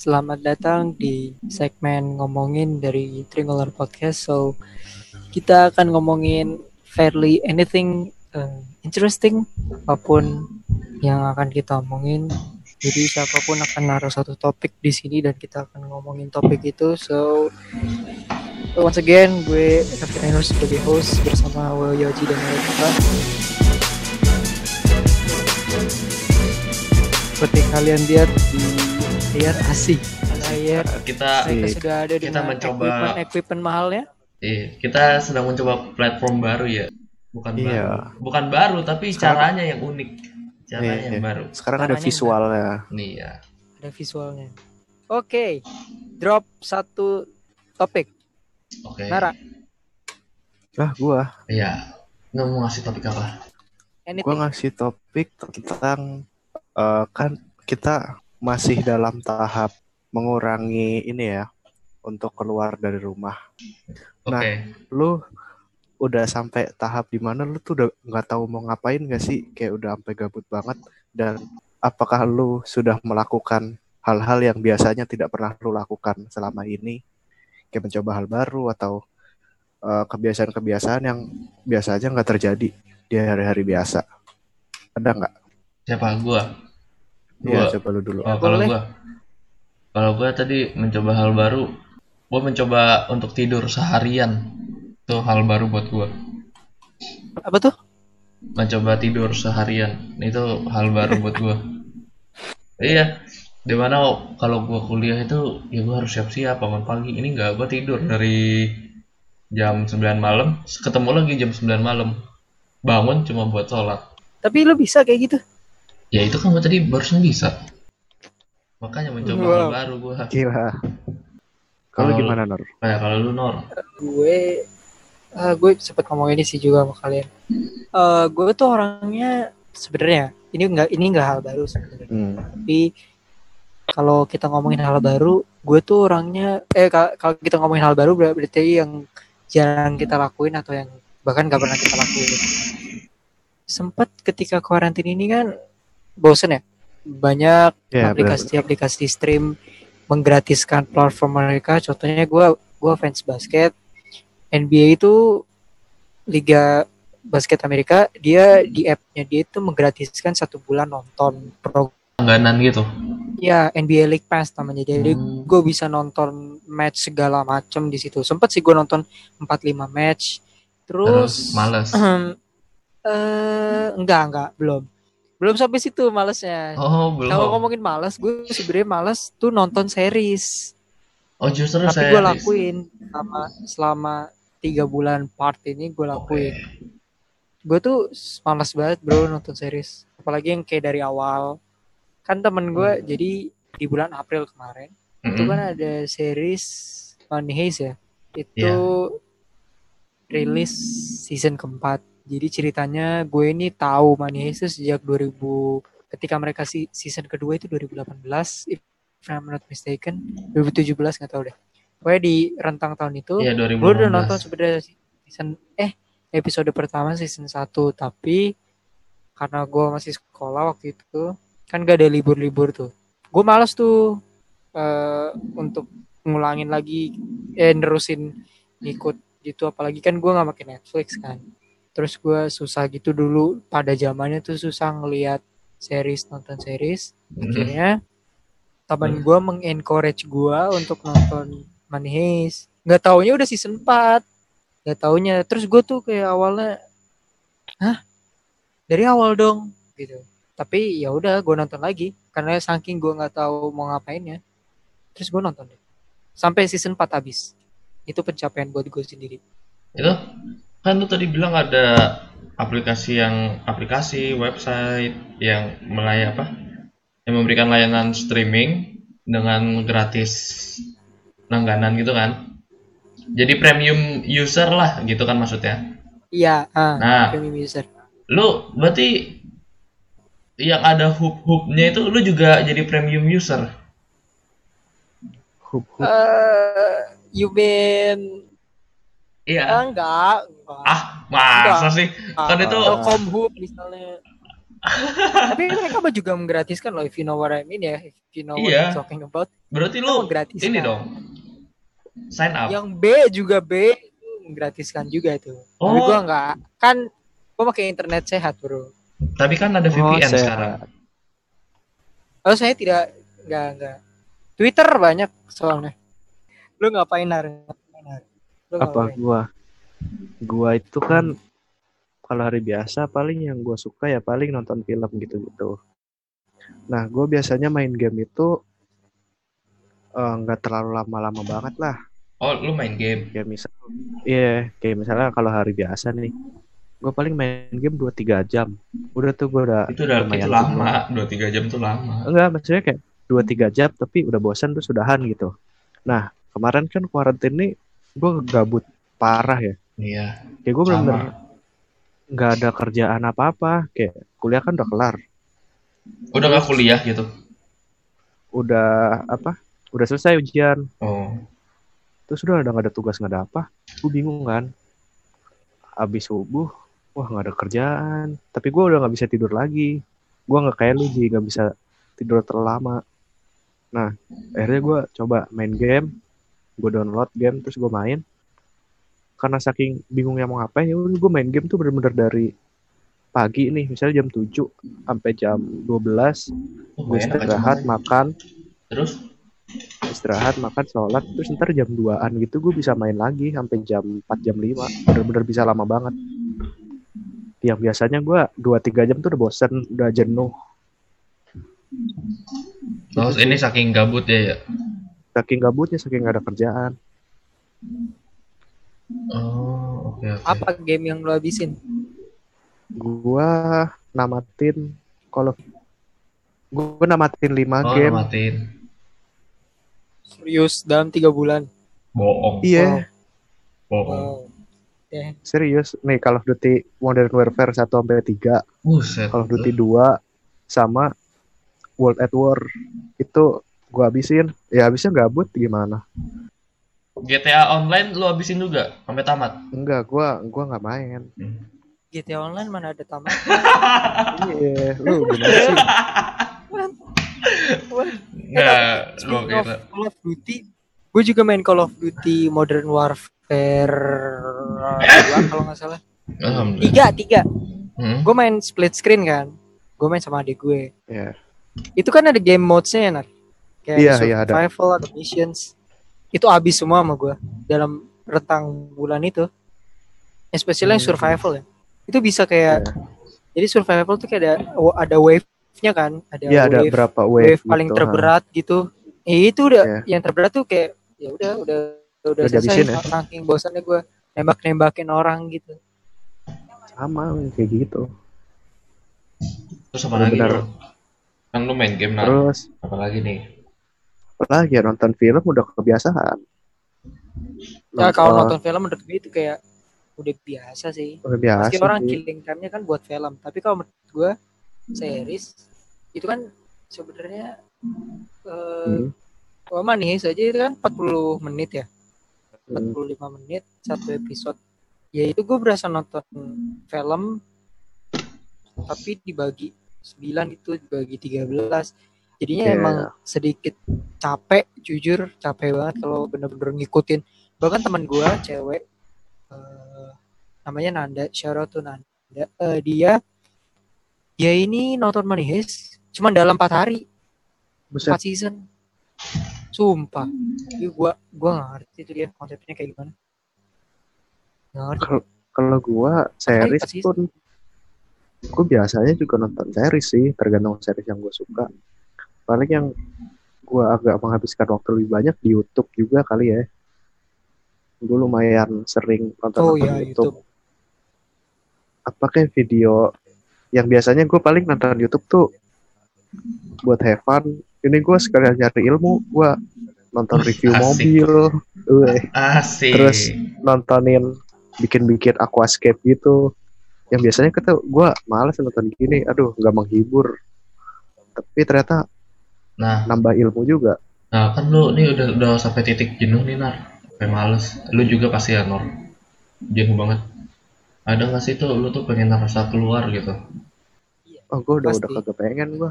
Selamat datang di segmen ngomongin dari Triangular Podcast. So, kita akan ngomongin fairly anything uh, interesting, apa pun yang akan kita omongin. Jadi siapa pun akan naruh satu topik di sini dan kita akan ngomongin topik itu. So, once again, gue Raffi sebagai host bersama Will Yoji dan Erika. Seperti kalian lihat di layar asik. Layar kita kita sudah ada kita mencoba equipment, equipment mahalnya. Iya kita sedang mencoba platform baru ya. Bukan iya. baru. Bukan baru tapi sekarang, caranya yang unik. Caranya iya, yang baru. Sekarang caranya ada visualnya. Nih ya ada visualnya. Oke okay. drop satu topik. Oke. Okay. Nara. Lah gua. Iya. Nggak mau ngasih topik apa? Anything. gua ngasih topik tentang uh, kan kita masih dalam tahap mengurangi ini ya untuk keluar dari rumah. Okay. Nah, lu udah sampai tahap di mana lu tuh udah nggak tahu mau ngapain gak sih? Kayak udah sampai gabut banget. Dan apakah lu sudah melakukan hal-hal yang biasanya tidak pernah lu lakukan selama ini? Kayak mencoba hal baru atau kebiasaan kebiasaan-kebiasaan yang biasa aja nggak terjadi di hari-hari biasa. Ada nggak? Siapa gua? Iya, coba lu dulu. Oh, kalau gua kalau gua tadi mencoba hal baru, gua mencoba untuk tidur seharian. Itu hal baru buat gua. Apa tuh? Mencoba tidur seharian. Itu hal baru buat gua. Iya, di mana kalau gua kuliah itu ya gua harus siap-siap bangun pagi. Ini enggak gua tidur dari jam 9 malam, ketemu lagi jam 9 malam. Bangun cuma buat sholat. Tapi lu bisa kayak gitu? Ya itu kan gue tadi barusan bisa. Makanya mencoba wow. hal baru gue. Gila. Kalau gimana Nor? Kayak kalau lu Nor? Gue uh, gue sempet ngomong ini sih juga sama kalian. Uh, gue tuh orangnya sebenarnya ini enggak ini enggak hal baru sebenarnya. Hmm. Tapi kalau kita ngomongin hal baru, gue tuh orangnya eh kalau kita ngomongin hal baru berarti yang jarang kita lakuin atau yang bahkan gak pernah kita lakuin. Sempet ketika karantina ini kan bosen ya? Banyak yeah, aplikasi-aplikasi stream menggratiskan platform mereka. Contohnya gue gue fans basket. NBA itu liga basket Amerika dia di appnya dia itu menggratiskan satu bulan nonton program langganan gitu? Ya NBA League Pass namanya. Jadi hmm. gue bisa nonton match segala macam di situ. Sempet sih gue nonton 45 match. Terus, terus males? Uh, enggak enggak belum belum sampai situ malesnya. Oh, belum. Kalau ngomongin males, gue sebenarnya males tuh nonton series. Oh, justru Tapi gue lakuin selama selama tiga bulan part ini gue lakuin. Okay. Gue tuh males banget bro nonton series. Apalagi yang kayak dari awal. Kan temen gue hmm. jadi di bulan April kemarin mm -hmm. itu kan ada series Money Heist ya. Itu yeah. rilis season keempat jadi ceritanya gue ini tahu Money Heist sejak 2000 ketika mereka si season kedua itu 2018 if I'm not mistaken 2017 nggak tahu deh. Pokoknya di rentang tahun itu ya, gue udah nonton sebenarnya season eh episode pertama season 1 tapi karena gue masih sekolah waktu itu kan gak ada libur-libur tuh. Gue males tuh uh, untuk ngulangin lagi eh nerusin ngikut gitu apalagi kan gue nggak pakai Netflix kan terus gue susah gitu dulu pada zamannya tuh susah ngelihat series nonton series. Mm-hmm. akhirnya teman gue mengencourage gue untuk nonton Money Heist. Nggak taunya udah season 4 nggak taunya. Terus gue tuh kayak awalnya hah? Dari awal dong gitu. Tapi ya udah gue nonton lagi. Karena saking gue nggak tahu mau ngapainnya terus gue nonton deh. Sampai season 4 habis. Itu pencapaian buat gue sendiri. Itu kan lu tadi bilang ada aplikasi yang aplikasi website yang melayani apa yang memberikan layanan streaming dengan gratis langganan gitu kan? Jadi premium user lah gitu kan maksudnya? Iya uh, nah. premium user. Lu berarti yang ada hub hubnya itu lu juga jadi premium user? Hub hub uh, you mean Iya. enggak, enggak. Ah, masa enggak. sih? Kan itu Telkom Hub misalnya. Tapi mereka juga menggratiskan loh, if you know what I mean ya, if you know what Iya. I'm talking about. Berarti Itu lu menggratiskan. ini dong. Sign up. Yang B juga B itu menggratiskan juga. Tapi Oh. gua nggak, kan gua pakai internet sehat bro. Tapi kan ada Oh, VPN sehat. sekarang. Oh saya tidak, nggak nggak. Twitter banyak soalnya. Lu ngapain nar? Lu Apa ngapain? gua? Gua itu kan kalau hari biasa paling yang gua suka ya paling nonton film gitu-gitu. Nah, gua biasanya main game itu eh, nggak terlalu lama-lama banget lah. Oh, lu main game. Kayak misal, iya, kayak misalnya kalau hari biasa nih, gue paling main game 2-3 jam. Udah tuh gue udah Itu udah lumayan itu lama, 2 3 jam tuh lama. Enggak, maksudnya kayak 2-3 jam tapi udah bosan tuh sudahan gitu. Nah, kemarin kan kuarantin nih gue gabut parah ya. Iya. Kayak gue bener-bener nggak ada kerjaan apa-apa. Kayak kuliah kan udah kelar. Udah gak kuliah gitu. Udah apa? Udah selesai ujian. Oh. Terus udah udah nggak ada tugas nggak ada apa. Gue bingung kan. Abis subuh, wah nggak ada kerjaan. Tapi gue udah nggak bisa tidur lagi. Gue nggak kayak lu Ji, nggak bisa tidur terlalu lama. Nah, akhirnya gue coba main game. Gue download game terus gue main. Karena saking bingungnya mau ngapain, ya udah gue main game tuh bener-bener dari pagi nih, misalnya jam 7 sampai jam 12 Oh, gue aja. istirahat, makan, Terus istirahat makan sholat terus ntar jam 2an gitu gue bisa main lagi sampai jam 4 jam 5 bener-bener bisa lama banget yang biasanya gue 2-3 jam tuh udah bosen udah jenuh terus ini saking gabut ya ya. Saking gabutnya saking gak ada kerjaan Oh, oke oke. Apa game yang lu habisin? gue namatin kalau gue namatin 5 Oh, game namatin. Serius dalam tiga bulan. Bohong. iya Bohong. Wow. Ya. serius nih Call of Duty Modern Warfare 1 sampai 3 Buset. Call of Duty 2 sama World at War itu gue habisin ya habisnya gabut gimana GTA Online lu habisin juga sampai tamat. enggak gua gua nggak main GTA Online mana ada tamat? iya lu gimana sih kira. Call of Duty, gue juga main Call of Duty Modern Warfare 2 kalau nggak salah. Alhamdulillah. Tiga, tiga. Hmm? Gue main split screen kan. Gue main sama adik gue. ya Itu kan ada game modes-nya ya, Nar? Kayak Iya, iya, ada. survival, ada missions. Itu habis semua sama gue dalam rentang bulan itu. Especially yang Hmm. survival ya. Itu bisa kayak Iya. jadi survival tuh kayak ada ada wave-nya kan, ada Iya ada wave, berapa wave, wave, paling gitu, terberat gitu. Eh, itu udah Iya. yang terberat tuh kayak ya udah udah udah, Udah selesai ya? saking bosannya gue nembak-nembakin orang gitu. ha. sama kayak gitu Terus apa lagi Benar. Kan lu main game nah. terus Apa lagi nih? Apalagi ya nonton film udah kebiasaan Ya kalau nonton film menurut gue itu kayak udah biasa sih. udah biasa Meski orang sih. killing time-nya kan buat film, tapi kalau menurut gue series itu kan sebenarnya eh Hmm. oh, manis aja itu kan 40 menit ya. Hmm. 45 menit satu episode. Ya itu gue berasa nonton film tapi dibagi 9 itu dibagi 13. Jadinya Iya. emang sedikit capek, jujur capek banget kalau bener-bener ngikutin. Bahkan teman gue cewek eh, namanya Nanda, out to Nanda. Eh, dia dia ini nonton Manis cuman dalam 4 hari, Buset, 4 season. Sumpah. Jadi gua gua gak ngerti itu dia konsepnya kayak gimana. Gak ngerti. kalau gua series pun gua biasanya juga nonton series sih tergantung series yang gua suka paling yang gua agak menghabiskan waktu lebih banyak di YouTube juga kali ya gue lumayan sering nonton Oh nonton ya YouTube. YouTube. apa kayak video yang biasanya gue paling nonton YouTube tuh buat have fun ini gue sekalian nyari ilmu gue nonton review asik. mobil Weh, Asik. Terus- nontonin bikin-bikin aquascape gitu yang biasanya kata gue males nonton gini aduh nggak menghibur tapi ternyata Nah, nambah ilmu juga nah kan lu nih udah udah sampai titik jenuh nih Nar. Sampai males. Lu juga pasti ya Nor. Jenuh banget. Ada nggak sih tuh lu tuh pengen rasa keluar gitu? Oh, gue udah udah kagak pengen gue.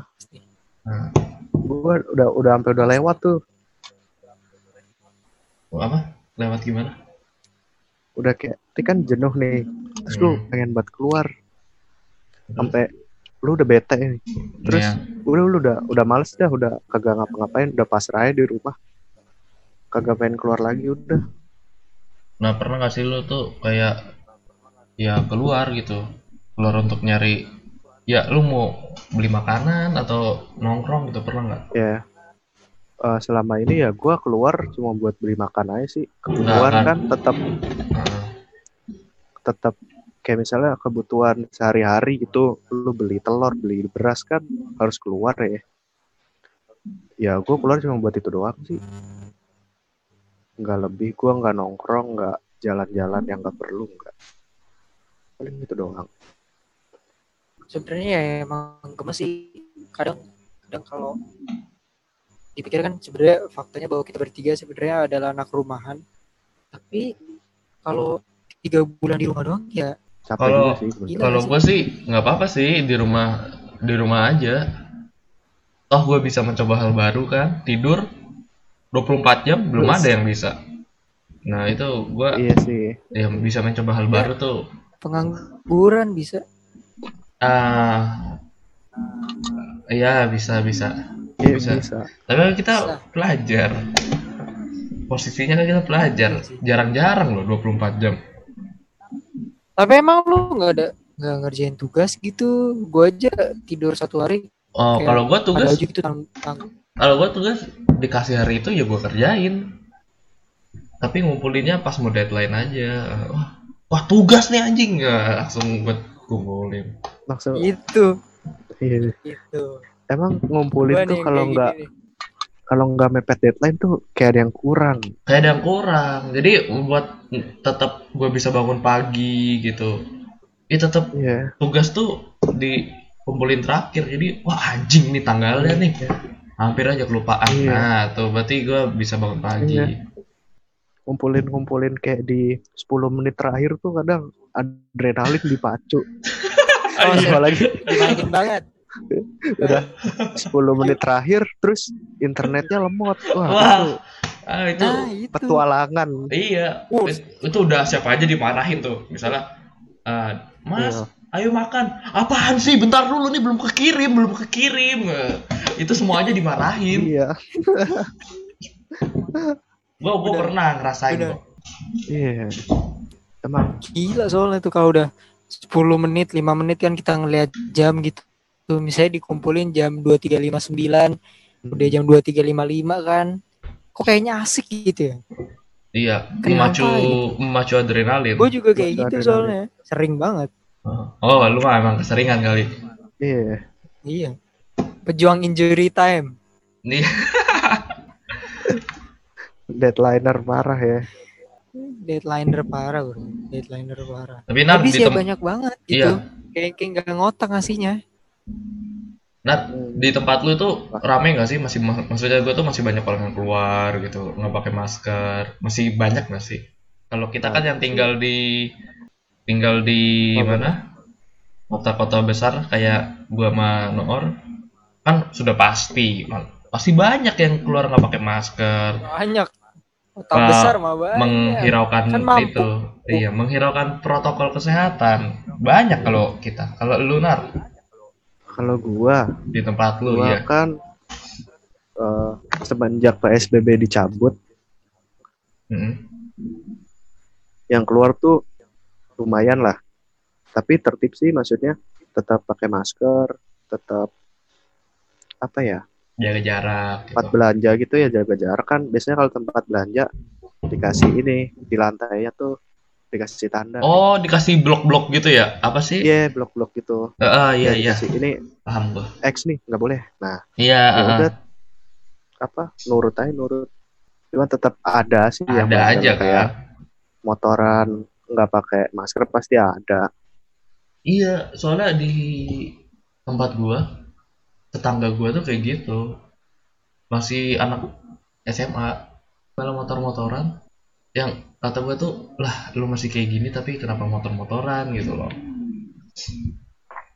Nah, Gue udah udah sampai udah lewat tuh. apa? Lewat gimana? Udah kayak, ini kan jenuh nih. Terus lu Hmm. pengen buat keluar. Sampai lu udah bete nih. Terus Iya. udah lu udah udah males dah, udah kagak ngapa-ngapain, udah pasrah aja di rumah. Kagak pengen keluar lagi udah. Nah, pernah gak sih lu tuh kayak ya keluar gitu. Keluar untuk nyari ya lu mau beli makanan atau nongkrong gitu pernah nggak? Ya. Eh, selama ini ya gue keluar cuma buat beli makan aja sih. Keluar kan. kan tetap Heeh. tetap kayak misalnya kebutuhan sehari-hari gitu lu beli telur beli beras kan harus keluar ya. Ya gue keluar cuma buat itu doang sih. Nggak lebih gue nggak nongkrong nggak jalan-jalan yang nggak perlu nggak. Paling itu doang. Sebenarnya ya emang gemes sih. Kadang kadang kalau dipikir kan sebenarnya faktanya bahwa kita bertiga sebenarnya adalah anak rumahan. Tapi kalau tiga bulan di rumah doang ya Kalau- Kalau gue sih nggak apa-apa sih di rumah di rumah aja. Toh gue bisa mencoba hal baru kan, tidur 24 jam belum Terus. ada yang bisa. Nah itu gue iya sih ya bisa mencoba hal Ya. baru tuh. pengangguran bisa Ah, iya bisa bisa. iya Bisa. bisa, Tapi kita Bisa. pelajar. Posisinya kan kita pelajar. Iya. Jarang-jarang loh 24 jam. Tapi emang lu nggak ada nggak ngerjain tugas gitu? Gue aja tidur satu hari. Oh kalau gue ada tugas gitu tang tang kalau gue tugas dikasih hari itu ya gue kerjain. Tapi ngumpulinnya pas mau deadline aja. Wah, wah tugas nih anjing. Ya langsung gue kumpulin. Langsung itu iya. itu emang ngumpulin Gua tuh kalau nggak. Kalau nggak mepet deadline tuh kayak ada yang kurang. Kayak ada yang kurang. Jadi buat tetap gue bisa bangun pagi gitu. Ya tetap iya. tugas tuh dikumpulin terakhir. Jadi wah anjing nih tanggalnya nih. Hampir aja kelupaan. Iya. nah tuh berarti gue bisa bangun pagi. Iya. ngumpulin-ngumpulin kayak di 10 menit terakhir tuh kadang adrenalin dipacu. Oh, iya. Dimainin banget udah 10 menit terakhir terus internetnya lemot. Wah, Wah. itu ah itu nah itu petualangan. Iya, Uh. it- itu udah siapa aja dimarahin tuh. Misalnya, eh, Mas, Iya. ayo makan. Apaan sih? Bentar dulu nih belum kekirim, belum kekirim. Eh, Itu semuanya dimarahin. Iya. Gua gua Bener. pernah ngerasain. Iya. Emang gila soalnya tuh kalau udah 10 menit 5 menit kan kita ngeliat jam gitu tuh misalnya dikumpulin jam 23.59 udah jam 23.55 kan kok kayaknya asik gitu ya Iya, Kenapa memacu gitu? memacu adrenalin. gue juga kayak gitu adrenalin. soalnya sering banget Oh, lu mah emang keseringan kali. iya. iya pejuang injury time Nih, Deadliner parah ya. deadliner parah bro deadliner parah tapi Nar tapi sih tem- banyak banget gitu Iya. kayak kayak nggak ngotak ngasihnya Nar, di tempat lu tuh rame gak sih? Masih mak- maksudnya gua tuh masih banyak orang yang keluar gitu, nggak pakai masker. Masih banyak gak sih? Kalau kita kan yang tinggal di tinggal di Oh, mana? Kota-kota besar kayak gua sama Noor kan sudah pasti Man- pasti banyak yang keluar nggak pakai masker. Banyak. Kota Nah, besar mah banyak. menghiraukan Kan mampu. itu. Iya menghiraukan protokol kesehatan. Banyak kalau kita. Kalau lu nar Kalau gua, di tempat lu gua ya kan eh, semenjak PSBB dicabut, Mm-mm. yang keluar tuh lumayan lah. Tapi tertib sih maksudnya tetap pakai masker, tetap apa ya? jaga jarak tempat gitu. belanja gitu ya jaga jarak kan biasanya kalau tempat belanja dikasih ini di lantainya tuh dikasih tanda. Oh dikasih blok-blok gitu ya? Apa sih? Iya blok-blok gitu. Eh, eh, iya Ya, iya. dikasih ini paham gua. X nih nggak boleh. Nah iya ya eh, eh. udah. Apa? Nurut aja nurut. Cuma tetap ada sih yang ada bandel aja kayak kan motoran nggak pakai masker pasti ada. Iya soalnya di tempat gua tetangga gua tuh kayak gitu. Masih anak SMA kalau motor-motoran yang kata gua tuh lah lu masih kayak gini tapi kenapa motor-motoran gitu loh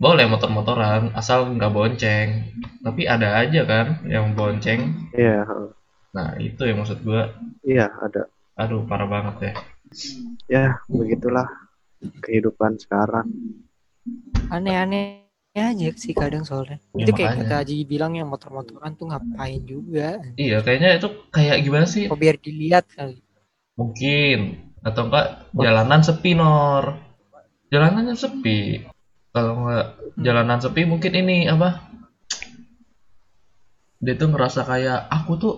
boleh motor-motoran asal nggak bonceng tapi ada aja kan yang bonceng Iya, heeh. nah itu yang maksud gua iya ada. aduh parah banget ya Ya, begitulah kehidupan sekarang. Aneh-aneh aja sih kadang soalnya. Ya, itu kayak kata Aji bilang yang motor-motoran tuh ngapain juga. iya kayaknya itu kayak gimana sih Kok biar dilihat kali. Mungkin. Atau enggak jalanan sepi nor. Jalanannya sepi. Kalau enggak jalanan sepi mungkin ini apa? Dia tuh ngerasa kayak aku tuh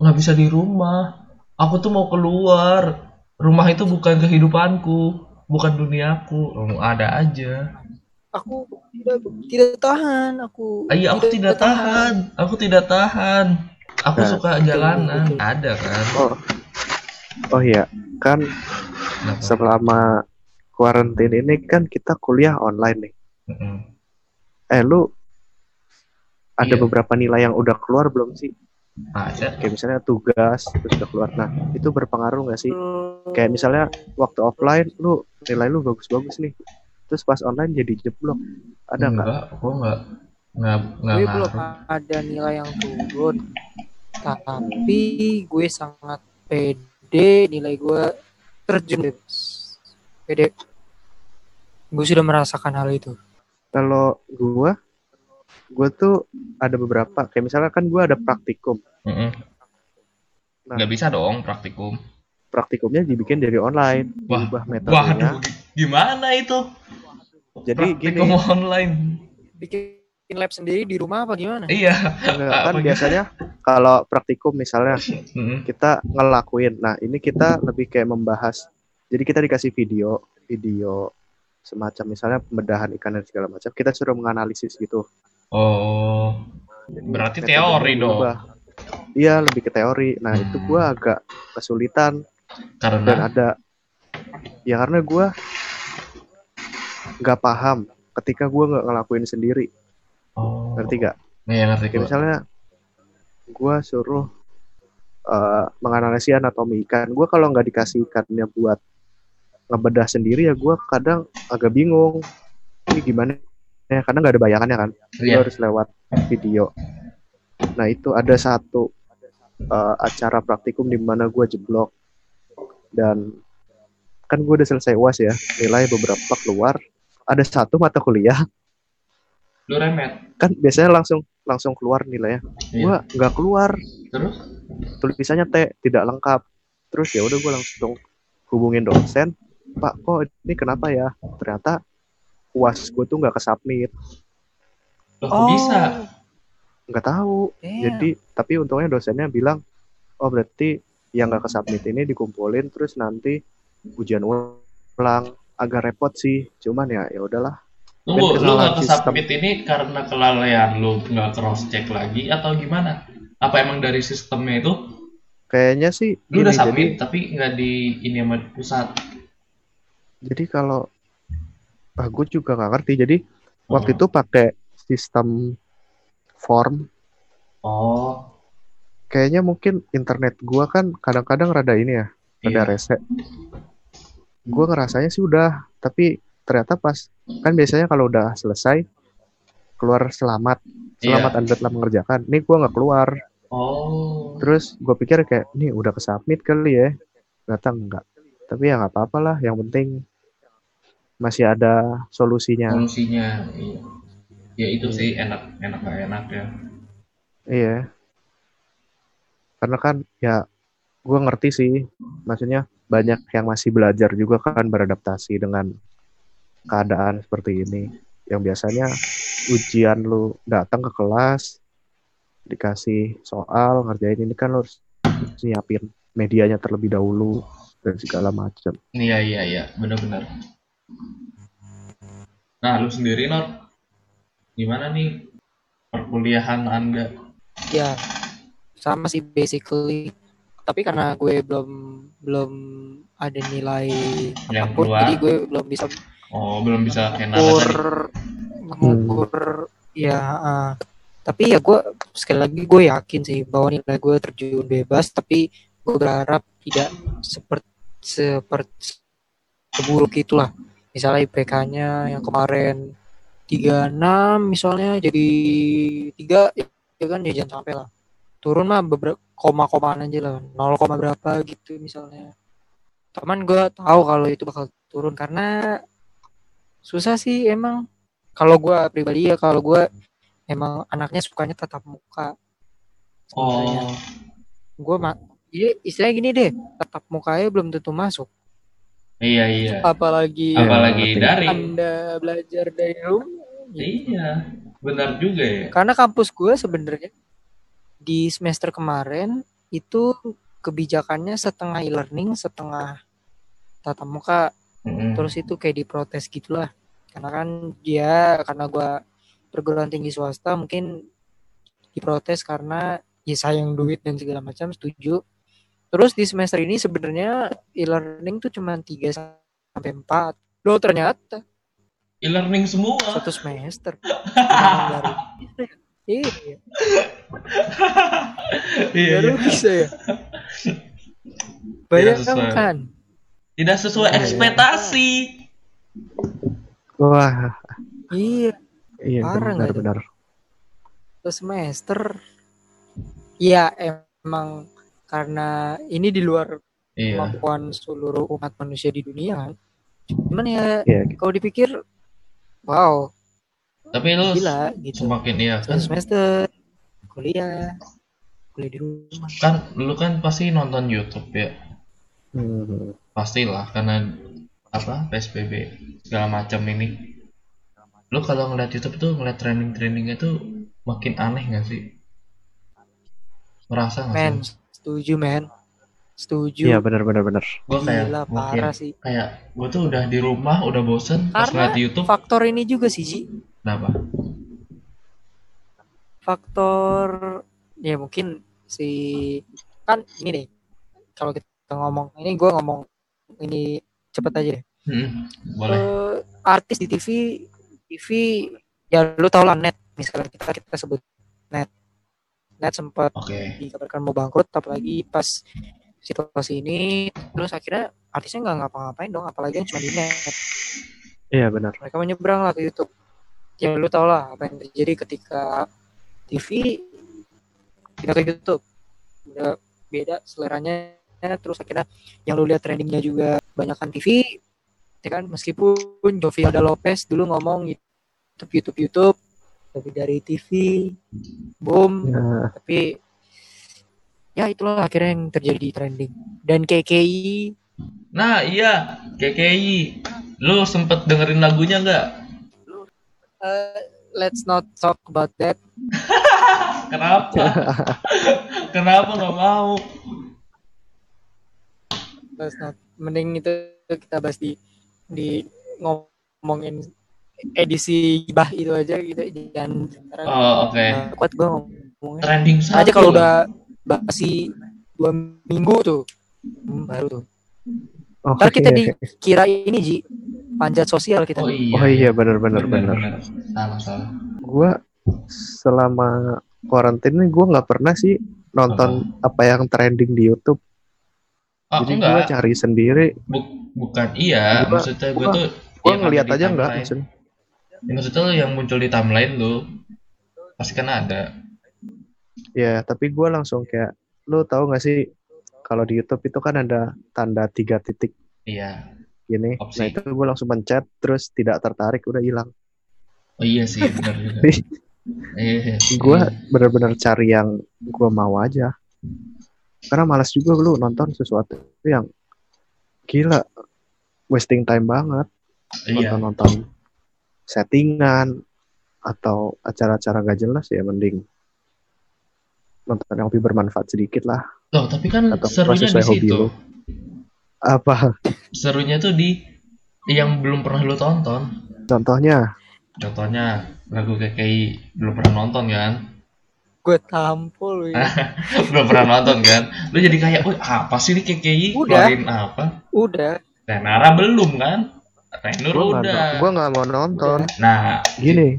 nggak bisa di rumah. Aku tuh mau keluar. Rumah itu bukan kehidupanku bukan duniaku. Oh, ada aja. Aku tidak tidak tahan. Aku Ah, iya aku tidak tahan. Aku tidak tahan. Aku Nah, suka jalanan. betul. ada kan? Oh, oh iya, kan Kenapa? selama kuarantin ini kan kita kuliah online nih. Mm-mm. Eh, lu ada Iya. beberapa nilai yang udah keluar belum sih? ada Kayak misalnya tugas terus udah keluar. Nah, itu berpengaruh nggak sih? Hmm, Kayak misalnya waktu offline lu nilai lu bagus-bagus nih. Terus pas online jadi jeblok. Ada nggak? enggak aku enggak enggak enggak gue belum ada nilai yang turun. Tapi gue sangat pede nilai gue terjun. Pede. Gue sudah merasakan hal itu. Kalau gua gua tuh ada beberapa kayak misalnya kan gua ada praktikum. Mm-mm. Nah. nggak bisa dong praktikum Praktikumnya dibikin dari online, Wah. diubah metodenya. waduh gimana itu Jadi gini, praktikum online Bikin lab sendiri di rumah apa gimana? iya enggak, kan Apa biasanya kalau praktikum misalnya Mm-mm. kita ngelakuin. Nah, ini kita lebih kayak membahas. Jadi kita dikasih video, video semacam misalnya pembedahan ikan dan segala macam. Kita suruh menganalisis gitu. oh Jadi Berarti teori dong. diubah. Iya, lebih ke teori. Nah, itu Hmm. gua agak kesulitan dan karena ada ya karena gua nggak paham ketika gua nggak ngelakuin sendiri. Ngerti gak? Iya ngerti Kayak misalnya gua suruh eh, menganalisis anatomi ikan. Gua kalau nggak dikasih ikannya buat ngebedah sendiri ya gua kadang agak bingung. Ini gimana ya? Karena nggak ada bayangannya kan. Iya. harus lewat video. Nah itu ada satu eh, acara praktikum di mana gua jeblok dan kan gue udah selesai uas ya nilai beberapa keluar ada satu mata kuliah lu remet. Kan biasanya langsung langsung keluar nilainya. Iya. gua nggak keluar. Terus? Tulisannya T tidak lengkap. Terus ya udah gue langsung hubungin dosen. Pak kok ini kenapa ya? Ternyata uas gue tuh nggak kesubmit. Loh, kok bisa? Nggak tahu. Damn. jadi tapi untungnya dosennya bilang oh berarti yang nggak kesubmit ini dikumpulin terus nanti ujian ulang. Agak repot sih cuman ya ya udahlah tunggu lu nggak submit ini karena kelalaian lu nggak cross check lagi atau gimana? Apa emang dari sistemnya itu? Kayaknya sih lu gini, udah jadi submit tapi nggak di ini sama pusat. Jadi kalau ah gue juga nggak ngerti. Jadi waktu Oh. itu pakai sistem form. Oh. Kayaknya mungkin internet gua kan kadang-kadang rada ini ya rada iya. rese. Gua ngerasanya sih udah tapi ternyata pas kan biasanya kalau udah selesai keluar selamat. Selamat Iya. anda telah mengerjakan. Ini gua nggak keluar. Oh. Terus gue pikir kayak ini udah kesubmit kali ya. Ternyata enggak tapi ya nggak apa-apa lah yang penting masih ada solusinya. Solusinya iya. ya itu sih enak enak gak enak ya. Iya. Karena kan ya gue ngerti sih, maksudnya banyak yang masih belajar juga kan beradaptasi dengan keadaan seperti ini. Yang biasanya ujian lu datang ke kelas, dikasih soal, ngerjain ini kan lu harus nyiapin medianya terlebih dahulu dan segala macam. iya iya iya benar-benar nah lu sendiri Nor gimana nih perkuliahan anda ya sama sih basically tapi karena gue belum belum ada nilai Yang apa pun keluar. jadi gue belum bisa oh belum bisa kayak mengukur mengukur ya ah. tapi ya gue sekali lagi gue yakin sih bahwa nilai gue terjun bebas tapi gue berharap tidak seperti seperti seburuk itulah. Misalnya IPK-nya yang kemarin 36 misalnya jadi tiga ya kan ya jangan sampai lah. Turun mah beberapa koma-komaan aja lah 0, koma berapa gitu misalnya. Teman gue tahu kalau itu bakal turun karena susah sih emang kalau gue pribadi ya kalau gue emang anaknya sukanya tatap muka Oh, gue mah iya istilahnya gini deh tatap mukanya belum tentu masuk iya iya. apalagi Apalagi ngerti. dari. anda belajar dari rumah Iya, benar juga ya. karena kampus gue sebenarnya di semester kemarin itu kebijakannya setengah e-learning setengah tatap muka Mm-mm. terus itu kayak diprotes gitulah karena kan dia karena gue perguruan tinggi swasta mungkin diprotes karena ya sayang duit dan segala macam setuju terus di semester ini sebenarnya e-learning tuh cuma 3 sampai 4 loh ternyata E-learning semua. satu semester ya? iya Iya, baru iya. bisa ya bayangkan Tidak sesuai Iya. ekspektasi. Wah, iya iya Parah itu? benar-benar. satu semester ya emang karena ini di luar Iya. kemampuan seluruh umat manusia di dunia kan cuman ya Iya, kalau dipikir wow Tapi lu gila gitu semakin iya kan semester kuliah kuliah di rumah kan lu kan pasti nonton YouTube ya. Hmm. Pastilah karena apa PSBB segala macam ini. Lu kalau ngeliat YouTube tuh ngeliat trending-trendingnya tuh makin aneh gak sih? Merasa gak men sih? setuju men setuju Iya benar-benar benar. Gue kayak gila parah sih kayak gue tuh udah di rumah udah bosen pas karena ngeliat di YouTube faktor ini juga sih Ji kenapa? faktor ya mungkin si kan ini nih kalau kita ngomong ini gue ngomong ini cepet aja. Deh Hmm, boleh. Eh, artis di TV TV ya lu tau lah net. Misalnya kita kita sebut net. Net sempat Oke. dikabarkan mau bangkrut apalagi pas situasi ini. Terus akhirnya artisnya nggak ngapa-ngapain dong apalagi yang cuma di net. Iya benar. mereka menyeberang lah ke YouTube. Ya lu tau lah apa yang terjadi ketika TV pindah ke YouTube. Udah beda seleranya terus akhirnya yang lu lihat trendingnya juga banyakkan TV ya kan? Meskipun Jovialda Lopez dulu ngomong YouTube YouTube YouTube lebih dari TV boom. Ya, tapi ya itulah akhirnya yang terjadi trending. Dan KKI Nah iya. KKI Lu sempet dengerin lagunya nggak? eh, let's not talk about that. Kenapa? Kenapa nggak mau? Let's not mending itu kita bahas di di ngomongin edisi gibah itu aja gitu. Jangan sekarang Oh oke. nggak kuat gue ngomongnya. Trending satu aja kalau udah basi dua minggu tuh hmm, baru tuh. Oh, ntar kita iya. dikira ini ji panjat sosial kita. Oh iya. Oh iya benar-benar benar. benar. Salah salah. Gua selama karantina ini gua nggak pernah sih nonton apa yang trending di YouTube. Oh Jadi gua enggak cari sendiri. Bu- Bukan iya Gua- Maksudnya gue tuh ngeliat ada di aja nggak timeline. maksudnya. Ya, Maksudnya lo yang muncul di timeline lu Pasti kan ada Ya, tapi gua langsung kayak lu tahu nggak sih kalau di YouTube itu kan ada tanda tiga titik Iya gini. Opsi. Nah itu gue langsung pencet terus tidak tertarik udah hilang. Oh iya sih benar juga Iya gue benar-benar cari yang gue mau aja. Karena malas juga lu nonton sesuatu yang gila. Wasting time banget Iya. nonton-nonton settingan atau acara-acara gak jelas ya mending nonton yang lebih bermanfaat sedikit lah. Loh tapi kan atau serunya di situ. lu. apa? Serunya tuh di Yang belum pernah lu tonton. Contohnya? Contohnya lagu KKI belum pernah nonton kan gue tampol ya. belum pernah nonton kan? Lu jadi kayak wih apa sih ini KKI Udah. keluarin apa? Udah. Dan Nara belum kan? Renur gue udah. gue nggak mau nonton. Nah gini.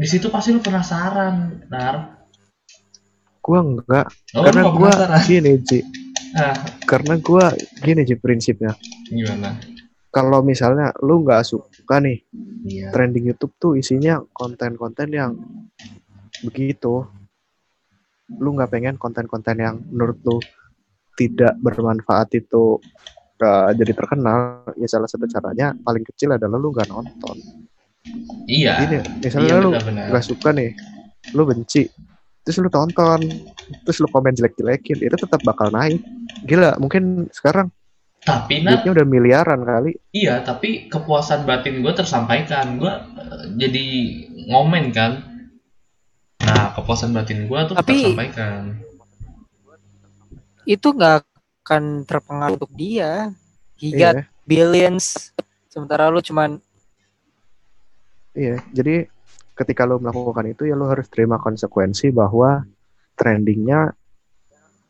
di situ pasti lu penasaran Nar. Gue enggak oh, karena gue penasaran gini Ji ah. Karena gue gini Ji prinsipnya. Gimana? Kalau misalnya lu nggak suka nih Iya. trending YouTube tuh isinya konten-konten yang begitu lu nggak pengen konten-konten yang menurut lu tidak bermanfaat itu uh, jadi terkenal ya salah satu caranya paling kecil adalah lu nggak nonton Iya. Gini, misalnya Iya, lu nggak suka nih lu benci terus lu tonton terus lu komen jelek-jelekin itu tetap bakal naik gila mungkin sekarang Tapi nah, udah miliaran kali iya, tapi kepuasan batin gue tersampaikan. Gue jadi ngomen kan. Nah, kepuasan batin gue tuh Tapi- tersampaikan. Itu nggak akan terpengaruh untuk dia. He got iya billions. Sementara lu cuman Iya, jadi ketika lo melakukan itu ya lo harus terima konsekuensi bahwa trendingnya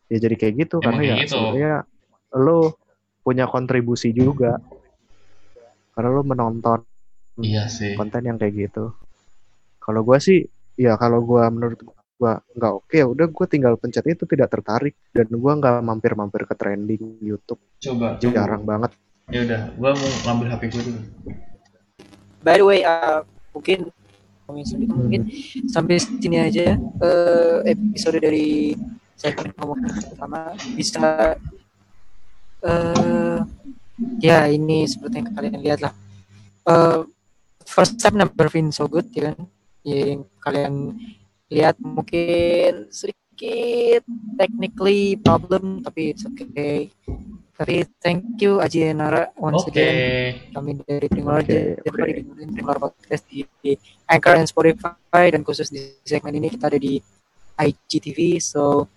ya jadi kayak gitu Emang karena ya kayak gitu. sebenarnya lo punya kontribusi juga karena lo menonton Iya sih. konten yang kayak gitu. Kalau gua sih ya kalau gua menurut gua nggak oke ya udah gua tinggal pencet itu tidak tertarik dan gua nggak mampir-mampir ke trending YouTube Coba, coba. jarang banget. Ya udah, gue mau ngambil HP gue dulu. by the way uh, mungkin mungkin sampai sini aja ya eh, episode dari segmen ngomong pertama bisa eh ya ini seperti yang kalian lihat lah Eh, first time never been so good ya kan yang kalian lihat mungkin sedikit technically problem tapi it's okay tapi thank you Aji Nara once Oke. again kami dari Primor lupa oke. dengerin Primor Podcast di, di Anchor and Spotify dan khusus di segmen ini kita ada di IGTV so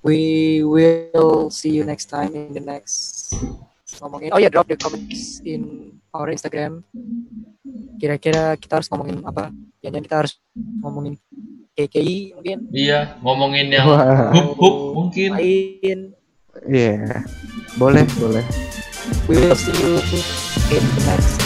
we will see you next time in the next ngomongin oh ya drop the comments in our Instagram. Kira-kira kita harus ngomongin apa? Jangan kita harus ngomongin KKI mungkin? Iya, ngomongin yang hup hup mungkin. lain Iya, boleh boleh. we will see you in the next